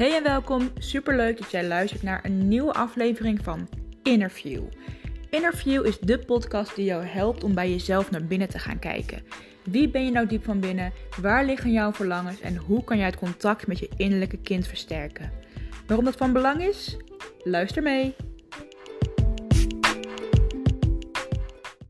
Hey en welkom. Superleuk dat jij luistert naar een nieuwe aflevering van Interview. Interview is de podcast die jou helpt om bij jezelf naar binnen te gaan kijken. Wie ben je nou diep van binnen? Waar liggen jouw verlangens en hoe kan jij het contact met je innerlijke kind versterken? Waarom dat van belang is? Luister mee.